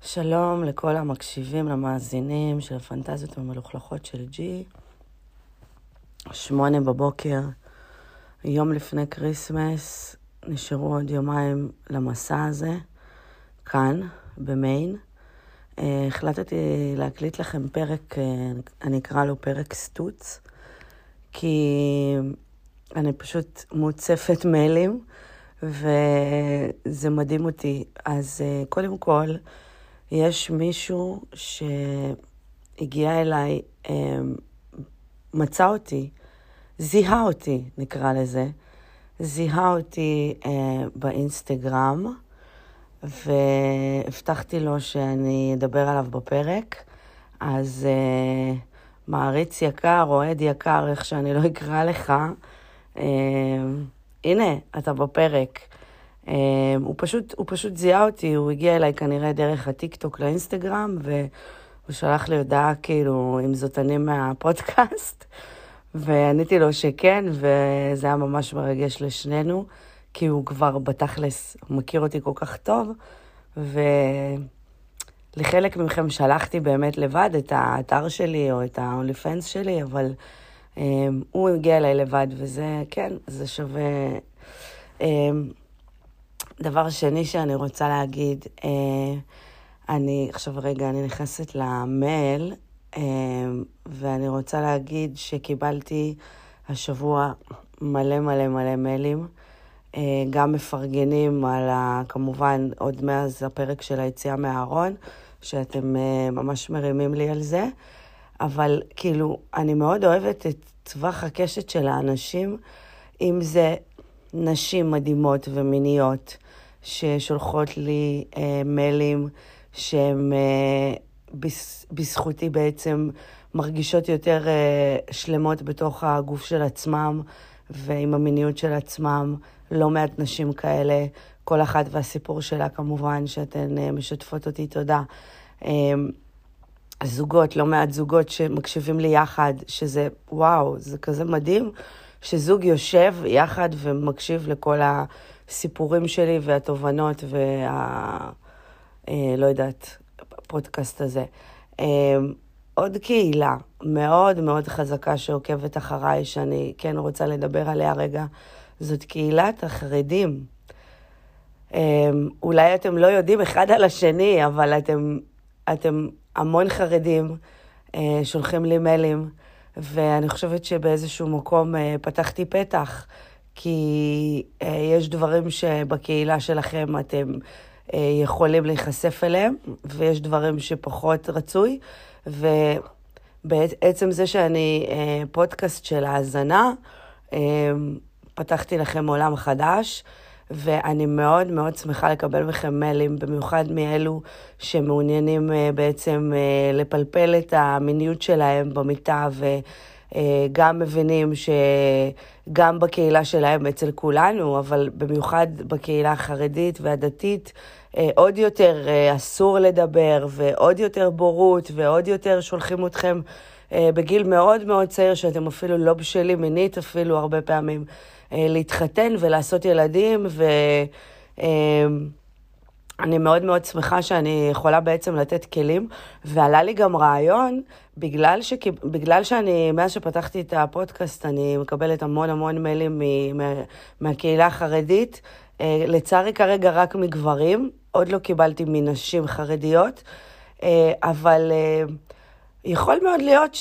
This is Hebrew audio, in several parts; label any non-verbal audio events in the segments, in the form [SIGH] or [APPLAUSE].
שלום לכל המקשיבים, למאזינים של הפנטזיות המלוכלכות של ג'י. שמונה בבוקר, יום לפני Christmas, נשארו עוד יומיים למסע הזה, כאן, במיין. אה, החלטתי להקליט לכם פרק, אה, אני אקרא לו פרק סטוץ, כי אני פשוט מוצפת מיילים, וזה מדהים אותי. אז אה, קודם כל, יש מישהו שהגיע אליי, מצא אותי, זיהה אותי, נקרא לזה, זיהה אותי באינסטגרם, והבטחתי לו שאני אדבר עליו בפרק. אז uh, מעריץ יקר, אוהד יקר, איך שאני לא אקרא לך, uh, הנה, אתה בפרק. Uh, הוא, פשוט, הוא פשוט זיהה אותי, הוא הגיע אליי כנראה דרך הטיקטוק לאינסטגרם, והוא שלח לי הודעה כאילו אם זאת אני מהפודקאסט, [LAUGHS] ועניתי לו שכן, וזה היה ממש מרגש לשנינו. כי הוא כבר בתכלס מכיר אותי כל כך טוב, ולחלק מכם שלחתי באמת לבד את האתר שלי או את ה-only fans שלי, אבל um, הוא הגיע אליי לבד, וזה, כן, זה שווה. Um, דבר שני שאני רוצה להגיד, uh, אני, עכשיו רגע, אני נכנסת למייל, um, ואני רוצה להגיד שקיבלתי השבוע מלא מלא מלא מיילים. אה, גם מפרגנים על, ה, כמובן, עוד מאז הפרק של היציאה מהארון, שאתם אה, ממש מרימים לי על זה, אבל כאילו, אני מאוד אוהבת את טווח הקשת של האנשים, אם זה נשים מדהימות ומיניות ששולחות לי אה, מיילים שהם אה, בס, בזכותי בעצם מרגישות יותר אה, שלמות בתוך הגוף של עצמם ועם המיניות של עצמם. לא מעט נשים כאלה, כל אחת והסיפור שלה כמובן, שאתן אה, משתפות אותי, תודה. אמ, זוגות, לא מעט זוגות שמקשיבים לי יחד, שזה וואו, זה כזה מדהים שזוג יושב יחד ומקשיב לכל הסיפורים שלי והתובנות וה... אה, לא יודעת, הפודקאסט הזה. עוד קהילה מאוד מאוד חזקה שעוקבת אחריי, שאני כן רוצה לדבר עליה רגע, זאת קהילת החרדים. אמ, אולי אתם לא יודעים אחד על השני, אבל אתם, אתם המון חרדים, אה, שולחים לי מיילים, ואני חושבת שבאיזשהו מקום אה, פתחתי פתח, כי אה, יש דברים שבקהילה שלכם אתם יכולים להיחשף אליהם, ויש דברים שפחות רצוי, ובעצם זה שאני פודקאסט של האזנה, אמ, פתחתי לכם עולם חדש, ואני מאוד מאוד שמחה לקבל מכם מיילים, במיוחד מאלו שמעוניינים אה, בעצם אה, לפלפל את המיניות שלהם במיטה, וגם מבינים שגם בקהילה שלהם, אצל כולנו, אבל במיוחד בקהילה החרדית והדתית, אה, עוד יותר אסור לדבר, ועוד יותר בורות, ועוד יותר שולחים אתכם בגיל מאוד מאוד צעיר, שאתם אפילו לא בשלים מינית אפילו הרבה פעמים. אה, להתחתן ולעשות ילדים, ואני מאוד מאוד שמחה שאני יכולה בעצם לתת כלים, ועלה לי גם רעיון, בגלל, ש... בגלל שאני, מאז שפתחתי את הפודקאסט, אני מקבלת המון המון מיילים מהקהילה החרדית, אה, לצערי כרגע רק מגברים, עוד לא קיבלתי מנשים חרדיות, אה, אבל יכול מאוד להיות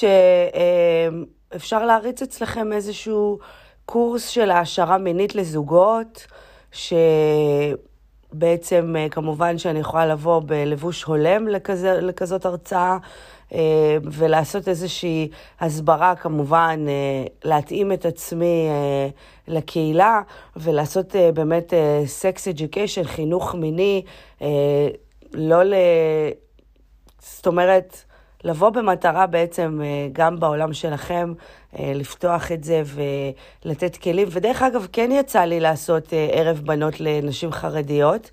שאפשר להריץ אצלכם איזשהו... קורס של העשרה מינית לזוגות, שבעצם אה, כמובן שאני יכולה לבוא בלבוש הולם לכזה, לכזאת הרצאה. אה, ולעשות איזושהי הסברה, כמובן, אה, להתאים את עצמי לקהילה ולעשות באמת סקס אדיוקיישן, חינוך מיני, לא ל... זאת אומרת, לבוא במטרה בעצם גם בעולם שלכם אה, לפתוח את זה ולתת כלים. ודרך אגב, כן יצא לי לעשות אה, ערב בנות לנשים חרדיות,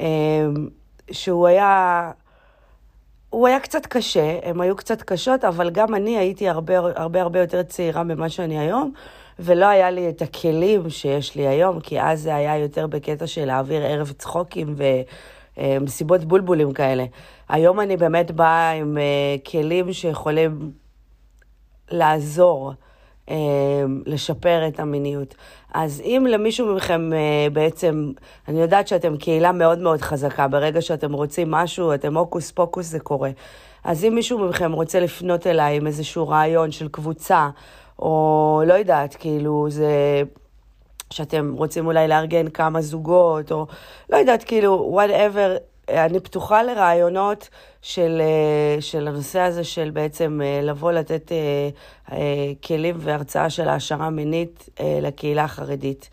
אה, שהוא היה הוא היה קצת קשה, הם היו קצת קשות, אבל גם אני הייתי הרבה הרבה, הרבה יותר צעירה ממה שאני היום, ולא היה לי את הכלים שיש לי היום, כי אז זה היה יותר בקטע של להעביר ערב צחוקים ומסיבות בולבולים כאלה. היום אני באמת באה עם אה, כלים שיכולים לעזור. אה, לשפר את המיניות. אז אם למישהו מכם אה, בעצם, אני יודעת שאתם קהילה מאוד מאוד חזקה, ברגע שאתם רוצים משהו, אתם הוקוס פוקוס, זה קורה. אז אם מישהו מכם רוצה לפנות אליי עם איזשהו רעיון של קבוצה, או לא יודעת, כאילו, זה... שאתם רוצים אולי לארגן כמה זוגות, או לא יודעת, כאילו, whatever, אני פתוחה לרעיונות של, אה, של הנושא הזה של בעצם אה, לבוא לתת אה, כלים והרצאה של העשרה מינית לקהילה החרדית.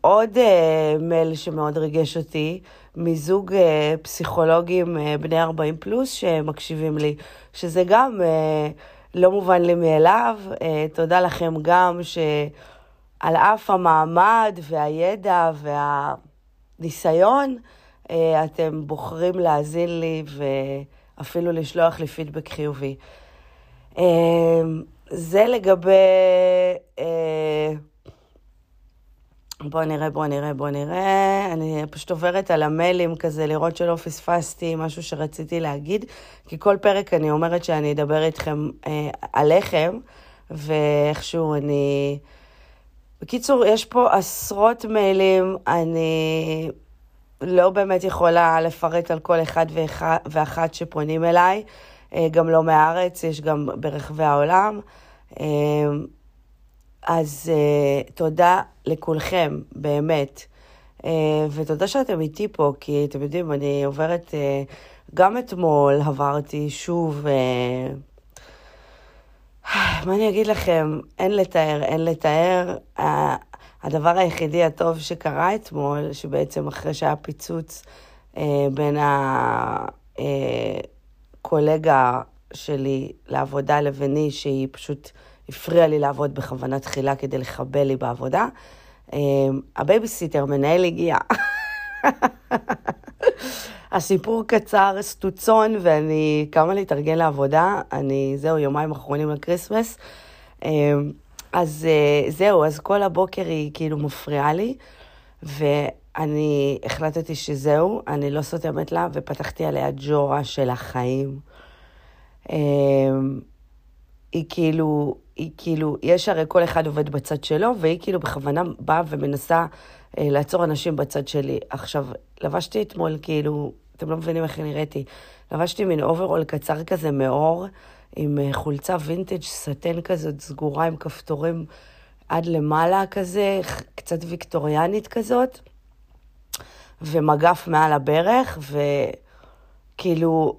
עוד מייל שמאוד ריגש אותי, מזוג פסיכולוגים בני 40 פלוס שמקשיבים לי, שזה גם לא מובן לי מאליו. תודה לכם גם שעל אף המעמד והידע והניסיון, אתם בוחרים להאזין לי ואפילו לשלוח לי פידבק חיובי. אה, זה לגבי... אה, בוא נראה, בוא נראה, בוא נראה. אני פשוט עוברת על המיילים כזה, לראות שלא פספסתי משהו שרציתי להגיד, כי כל פרק אני אומרת שאני אדבר איתכם אה, עליכם, ואיכשהו אני... בקיצור, יש פה עשרות מיילים, אני לא באמת יכולה לפרט על כל אחד ואחת שפונים אליי, אה, גם לא מהארץ, יש גם ברחבי העולם. אה, אז אה, תודה לכולכם, באמת. ותודה שאתם איתי פה, כי אתם יודעים, אני עוברת, גם אתמול עברתי שוב, מה אני אגיד לכם? אין לתאר, אין לתאר. הדבר היחידי הטוב שקרה אתמול, שבעצם אחרי שהיה פיצוץ אה, בין הקולגה אה, שלי לעבודה לביני, שהיא פשוט הפריעה לי לעבוד בכוונה תחילה כדי לחבל לי בעבודה, אה, הבייביסיטר, מנהל הגיע. [LAUGHS] הסיפור קצר, סטוצון, ואני קמה להתארגן לעבודה. אני, זהו, יומיים אחרונים ל Christmas. אה, אז uh, זהו, אז כל הבוקר היא כאילו מפריעה לי, ואני החלטתי שזהו, אני לא סותמת לה, ופתחתי עליה ג'ורה של החיים. Um, היא כאילו, היא כאילו, יש הרי כל אחד עובד בצד שלו, והיא כאילו בכוונה באה ומנסה uh, לעצור אנשים בצד שלי. עכשיו, לבשתי אתמול, כאילו, אתם לא מבינים איך נראיתי, לבשתי מין אוברול קצר כזה מעור. עם אה, חולצה וינטג' סאטן כזאת סגורה עם כפתורים עד למעלה כזה, קצת ויקטוריאנית כזאת, ומגף מעל הברך, וכאילו,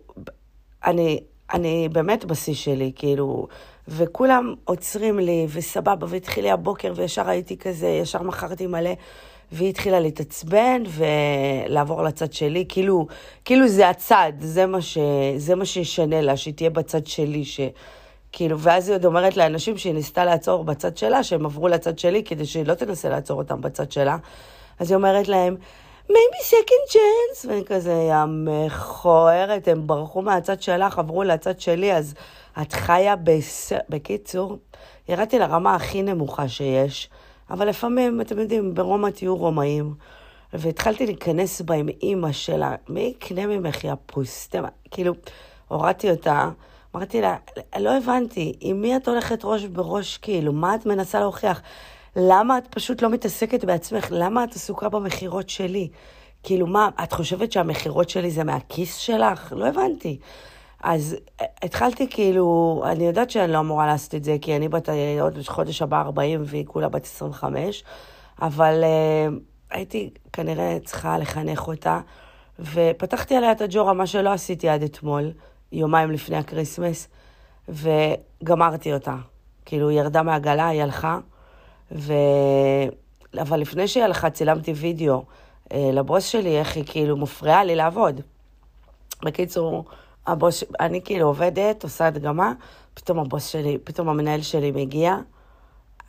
אני, אני באמת בשיא שלי, כאילו, וכולם עוצרים לי, וסבבה, והתחיל לי הבוקר, וישר הייתי כזה, ישר מכרתי מלא. והיא התחילה להתעצבן ולעבור לצד שלי, כאילו, כאילו זה הצד, זה מה, ש, זה מה שישנה לה, שהיא תהיה בצד שלי, ש... כאילו, ואז היא עוד אומרת לאנשים שהיא ניסתה לעצור בצד שלה, שהם עברו לצד שלי, כדי שהיא לא תנסה לעצור אותם בצד שלה. אז היא אומרת להם, maybe second chance, ואני כזה, יא מכוערת, הם ברחו מהצד שלך, עברו לצד שלי, אז את חיה בס... בקיצור, ירדתי לרמה הכי נמוכה שיש. אבל לפעמים, אתם יודעים, ברומא תהיו רומאים. והתחלתי להיכנס בה עם אימא שלה, מי יקנה ממך, יא פוסטמה? כאילו, הורדתי אותה, אמרתי לה, לא הבנתי, עם מי את הולכת ראש בראש, כאילו, מה את מנסה להוכיח? למה את פשוט לא מתעסקת בעצמך? למה את עסוקה במכירות שלי? כאילו, מה, את חושבת שהמכירות שלי זה מהכיס שלך? לא הבנתי. אז התחלתי כאילו, אני יודעת שאני לא אמורה לעשות את זה, כי אני בת עוד חודש הבא 40 והיא כולה בת 25, אבל uh, הייתי כנראה צריכה לחנך אותה, ופתחתי עליה את הג'ורה, מה שלא עשיתי עד אתמול, יומיים לפני ה Christmas, וגמרתי אותה. כאילו, היא ירדה מהגלה, היא הלכה, ו... אבל לפני שהיא הלכה, צילמתי וידאו uh, לבוס שלי, איך היא כאילו מפריעה לי לעבוד. בקיצור, הבוס, אני כאילו עובדת, עושה הדגמה, פתאום הבוס שלי, פתאום המנהל שלי מגיע,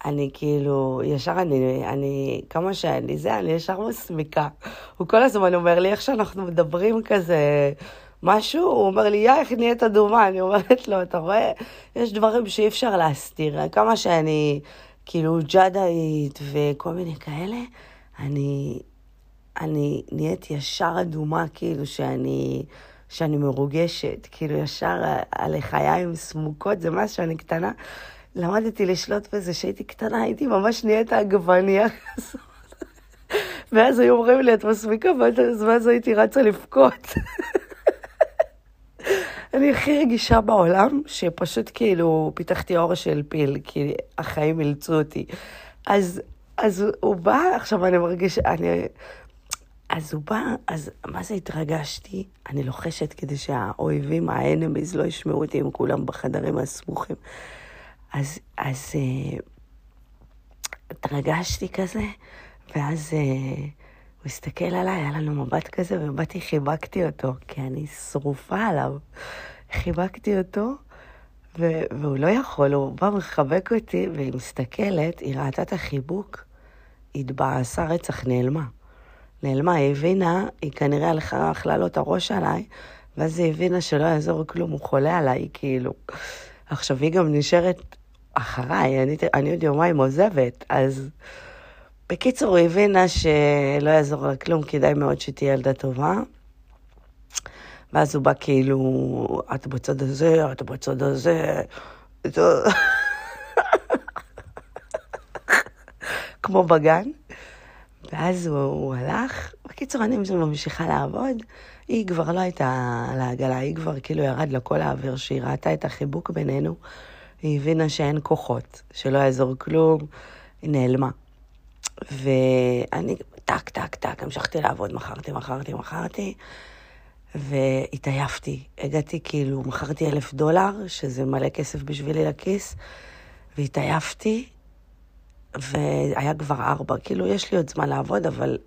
אני כאילו, ישר אני, אני, כמה שאני זה, אני ישר מסמיקה. הוא כל הזמן אומר לי איך שאנחנו מדברים כזה משהו, הוא אומר לי, יא, איך נהיית אדומה? אני אומרת לו, אתה רואה, יש דברים שאי אפשר להסתיר. כמה שאני, כאילו, ג'אדאית וכל מיני כאלה, אני, אני נהיית ישר אדומה, כאילו, שאני, שאני מרוגשת. כאילו, ישר הלחיים סמוקות, זה מה שאני קטנה. למדתי לשלוט בזה כשהייתי קטנה, הייתי ממש נהיית עגבניה [LAUGHS] כזאת. ואז היו אומרים לי, את מסמיקה, ואז הייתי רצה לבכות. [LAUGHS] אני הכי רגישה בעולם, שפשוט כאילו פיתחתי אור של פיל, כי החיים אילצו אותי. אז, אז הוא בא, עכשיו אני מרגישה, אני... אז הוא בא, אז מה זה התרגשתי? אני לוחשת כדי שהאויבים, האנמיז, לא ישמעו אותי, הם כולם בחדרים הסמוכים. אז, אז אה, התרגשתי כזה, ואז אה, הוא הסתכל עליי, היה לנו מבט כזה, ובאתי, חיבקתי אותו, כי אני שרופה עליו. חיבקתי אותו, ו- והוא לא יכול, הוא בא מחבק אותי, והיא מסתכלת, היא ראתה את החיבוק, התבאסה רצח, נעלמה. נעלמה, היא הבינה, היא כנראה הלכה, אכלה לו את הראש עליי, ואז היא הבינה שלא יעזור כלום, הוא חולה עליי, כאילו. עכשיו, היא גם נשארת אחריי, אני, אני עוד יומיים עוזבת, אז... בקיצור, היא הבינה שלא יעזור לה כלום, כדאי מאוד שתהיה ילדה טובה. ואז הוא בא כאילו, את בצד הזה, את בצד הזה. [LAUGHS] כמו בגן. ואז הוא, הוא הלך. בקיצור, אני ממשיכה לעבוד. היא כבר לא הייתה על העגלה, היא כבר כאילו ירד לכל האוויר שהיא ראתה את החיבוק בינינו. היא הבינה שאין כוחות, שלא יעזור כלום, היא נעלמה. ואני טק, טק, טק, המשכתי לעבוד, מכרתי, מכרתי, מכרתי, והתעייפתי. הגעתי, כאילו, מכרתי אלף דולר, שזה מלא כסף בשבילי לכיס, והתעייפתי, והיה כבר ארבע. כאילו, יש לי עוד זמן לעבוד, אבל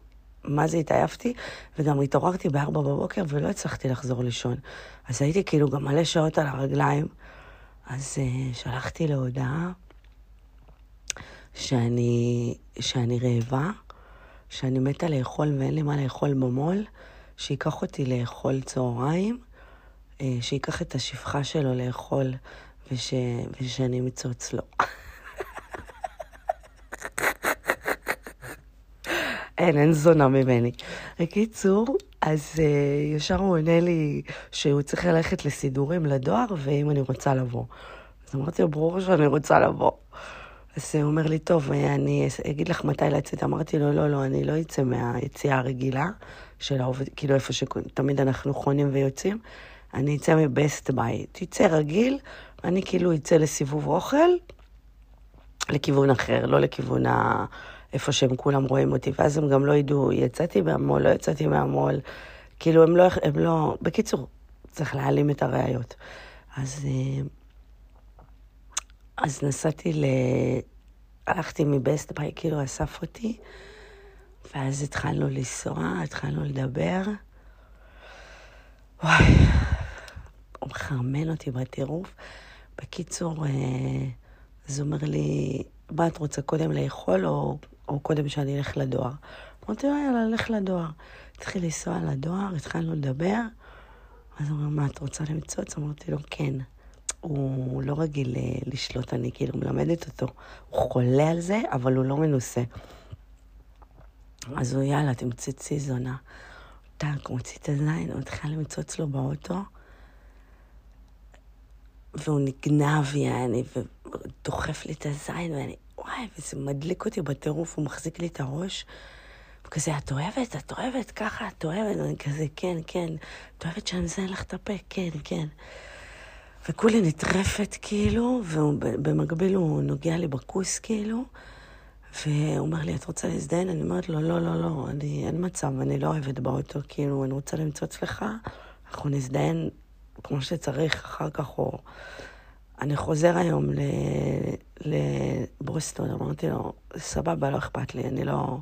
מה זה התעייפתי? וגם התעוררתי בארבע בבוקר ולא הצלחתי לחזור לישון. אז הייתי כאילו גם מלא שעות על הרגליים. אז uh, שלחתי להודעה שאני, שאני רעבה, שאני מתה לאכול ואין לי מה לאכול במול, שייקח אותי לאכול צהריים, אה, שייקח את השפחה שלו לאכול וש, ושאני מצוץ לו. [LAUGHS] אין, אין זונה ממני. בקיצור, אז uh, ישר הוא עונה לי שהוא צריך ללכת לסידורים לדואר, ואם אני רוצה לבוא. אז אמרתי לו, ברור שאני רוצה לבוא. אז הוא אומר לי, טוב, אני אגיד לך מתי לצאת. אמרתי לו, לא, לא, אני לא אצא מהיציאה הרגילה של העובד, כאילו איפה שתמיד אנחנו חונים ויוצאים. אני אצא מבסט ביי. תצא רגיל, אני כאילו אצא לסיבוב אוכל, לכיוון אחר, לא לכיוון ה... איפה שהם כולם רואים אותי, ואז הם גם לא ידעו, יצאתי מהמו"ל, לא יצאתי מהמו"ל. כאילו, הם לא, הם לא... בקיצור, צריך להעלים את הראיות. אז... אה, אז נסעתי ל... הלכתי מבסט ביי, כאילו אסף אותי, ואז התחלנו לנסוע, התחלנו לדבר. וואי, הוא מחרמן אותי בטירוף. בקיצור, אה, אז הוא אומר לי, מה את רוצה קודם לאכול או, או קודם שאני אלך לדואר? אמרתי לו, יאללה, לך לדואר. התחיל לנסוע לדואר, התחלנו לדבר. אז הוא אומר, מה, את רוצה למצוץ? אמרתי לו, כן. הוא לא רגיל אה, לשלוט, אני כאילו מלמדת אותו. הוא חולה על זה, אבל הוא לא מנוסה. אז הוא, יאללה, תמצצי זונה. טאק, מוציא את הזין, הוא התחיל למצוץ לו באוטו, והוא נגנב, יעני, ודוחף לי את הזין, ואני, וואי, וזה מדליק אותי בטירוף, הוא מחזיק לי את הראש. וכזה, את אוהבת? את אוהבת? ככה, את אוהבת? ואני כזה, כן, כן. את אוהבת שאני אזיין לך את הפה? כן, כן. וכולי נטרפת כאילו, ובמקביל הוא נוגע לי בכוס כאילו, והוא אומר לי, את רוצה להזדיין? אני אומרת לו, לא, לא, לא, אני, אין מצב, אני לא אוהבת באוטו, כאילו, אני רוצה למצוא אצלך, אנחנו נזדיין כמו שצריך אחר כך, או... אני חוזר היום. לברוסטון, אמרתי לו, סבבה, לא אכפת לי, אני לא...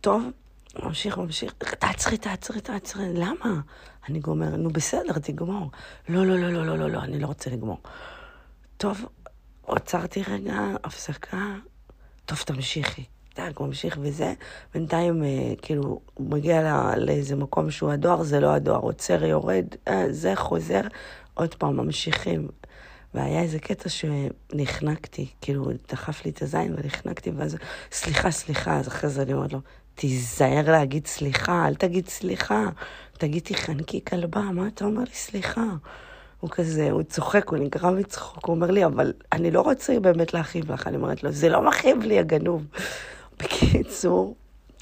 טוב, ממשיך, ממשיך, תעצרי, תעצרי, תעצרי, למה? אני גומר, נו בסדר, תגמור. לא, לא, לא, לא, לא, לא, לא, אני לא רוצה לגמור. טוב, עצרתי רגע, הפסקה, טוב, תמשיכי. טק, ממשיך וזה. בינתיים, אה, כאילו, הוא מגיע לא, לאיזה מקום שהוא הדואר, זה לא הדואר, עוצר, יורד, אה, זה חוזר, עוד פעם, ממשיכים. והיה איזה קטע שנחנקתי, כאילו, דחף לי את הזין ונחנקתי, ואז, סליחה, סליחה, אז אחרי זה אני אומרת לו, תיזהר להגיד סליחה, אל תגיד סליחה, תגיד תיחנקי כלבה, מה אתה אומר לי סליחה? הוא כזה, הוא צוחק, הוא נגרם מצחוק, הוא אומר לי, אבל אני לא רוצה באמת להכאיב לך. אני אומרת לו, זה לא מכאיב לי, הגנוב. בקיצור,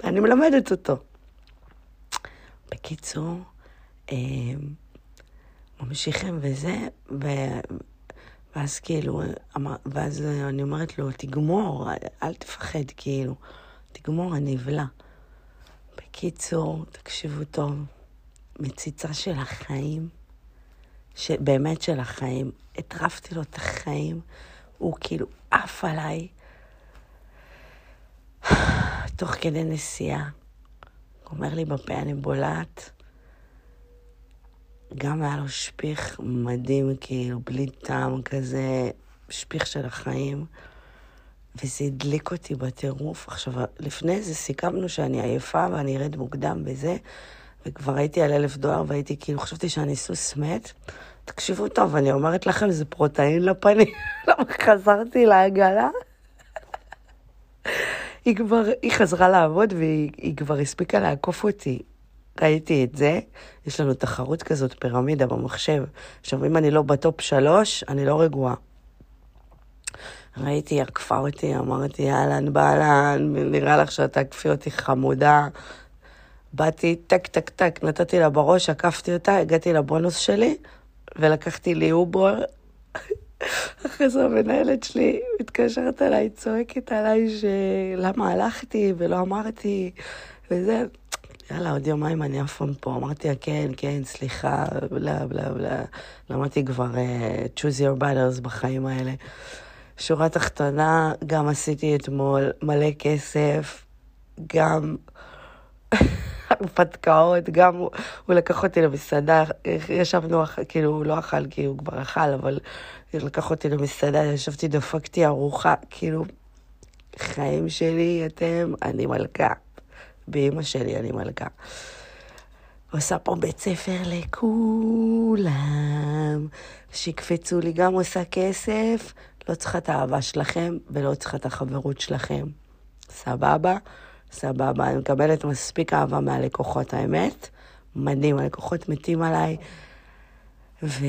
אני מלמדת אותו. בקיצור, אה, ממשיכים וזה, ו... ואז כאילו, ואז אני אומרת לו, תגמור, אל תפחד, כאילו, תגמור, אני אבלע. בקיצור, תקשיבו טוב, מציצה של החיים. באמת של החיים. הטרפתי לו את החיים, הוא כאילו עף עליי. תוך כדי נסיעה, אומר לי בפה אני בולעת. גם היה לו שפיך מדהים, כאילו, בלי טעם כזה, שפיך של החיים. וזה הדליק אותי בטירוף. עכשיו, לפני זה סיכמנו שאני עייפה ואני ארד מוקדם בזה, וכבר הייתי על אלף דולר והייתי כאילו, חשבתי שאני סוס מת. תקשיבו טוב, אני אומרת לכם, זה פרוטאין לפנים. [LAUGHS] למה חזרתי לעגלה? היא כבר, היא חזרה לעבוד והיא כבר הספיקה לעקוף אותי. ראיתי את זה, יש לנו תחרות כזאת, פירמידה במחשב. עכשיו, אם אני לא בטופ שלוש, אני לא רגועה. ראיתי, עקפה אותי, אמרתי, אהלן, באהלן, נראה לך שאת תקפי אותי חמודה. באתי, טק, טק, טק, נתתי לה בראש, עקפתי אותה, הגעתי לבונוס שלי, ולקחתי לי אובר. אחרי זה המנהלת שלי מתקשרת אליי, צועקת עליי שלמה הלכתי ולא אמרתי, וזה, יאללה, עוד יומיים אני אף פעם פה. אמרתי לה, כן, כן, סליחה, בלה בלה בלה. למדתי כבר uh, choose your battles בחיים האלה. שורה תחתונה, גם עשיתי אתמול מלא כסף, גם הרפתקאות, גם הוא, הוא לקח אותי למסעדה, ישבנו, כאילו, הוא לא אכל כי הוא כבר אכל, אבל הוא לקח אותי למסעדה, ישבתי, דפקתי ארוחה, כאילו, חיים שלי, אתם, אני מלכה. באמא שלי אני מלכה. עושה פה בית ספר לכולם, שיקפצו לי, גם עושה כסף, לא צריכה את האהבה שלכם ולא צריכה את החברות שלכם. סבבה? סבבה. אני מקבלת מספיק אהבה מהלקוחות, האמת. מדהים, הלקוחות מתים עליי. ו...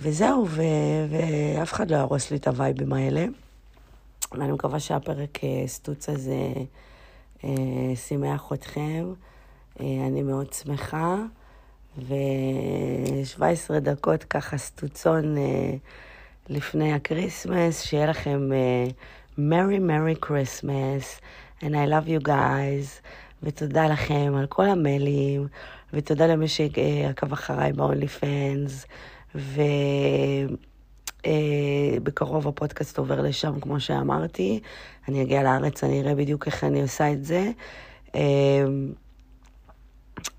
וזהו, ו... ואף אחד לא יהרוס לי את הווייבים האלה. ואני מקווה שהפרק אה, סטוץ הזה אה, שימח אתכם. אה, אני מאוד שמחה. ו-17 דקות ככה סטוצון לפני ה Christmas, שיהיה לכם Merry Merry Christmas, and I love you guys, ותודה לכם על כל המיילים, ותודה למי שעקב אחריי ב- OnlyFans, ובקרוב uh, הפודקאסט עובר לשם, כמו שאמרתי. אני אגיע לארץ, אני אראה בדיוק איך אני עושה את זה. Uh,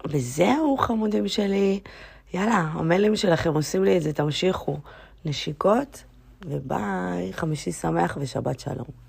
וזהו, חמודים שלי. יאללה, המיילים שלכם עושים לי את זה, תמשיכו. נשיקות, וביי, חמישי שמח ושבת שלום.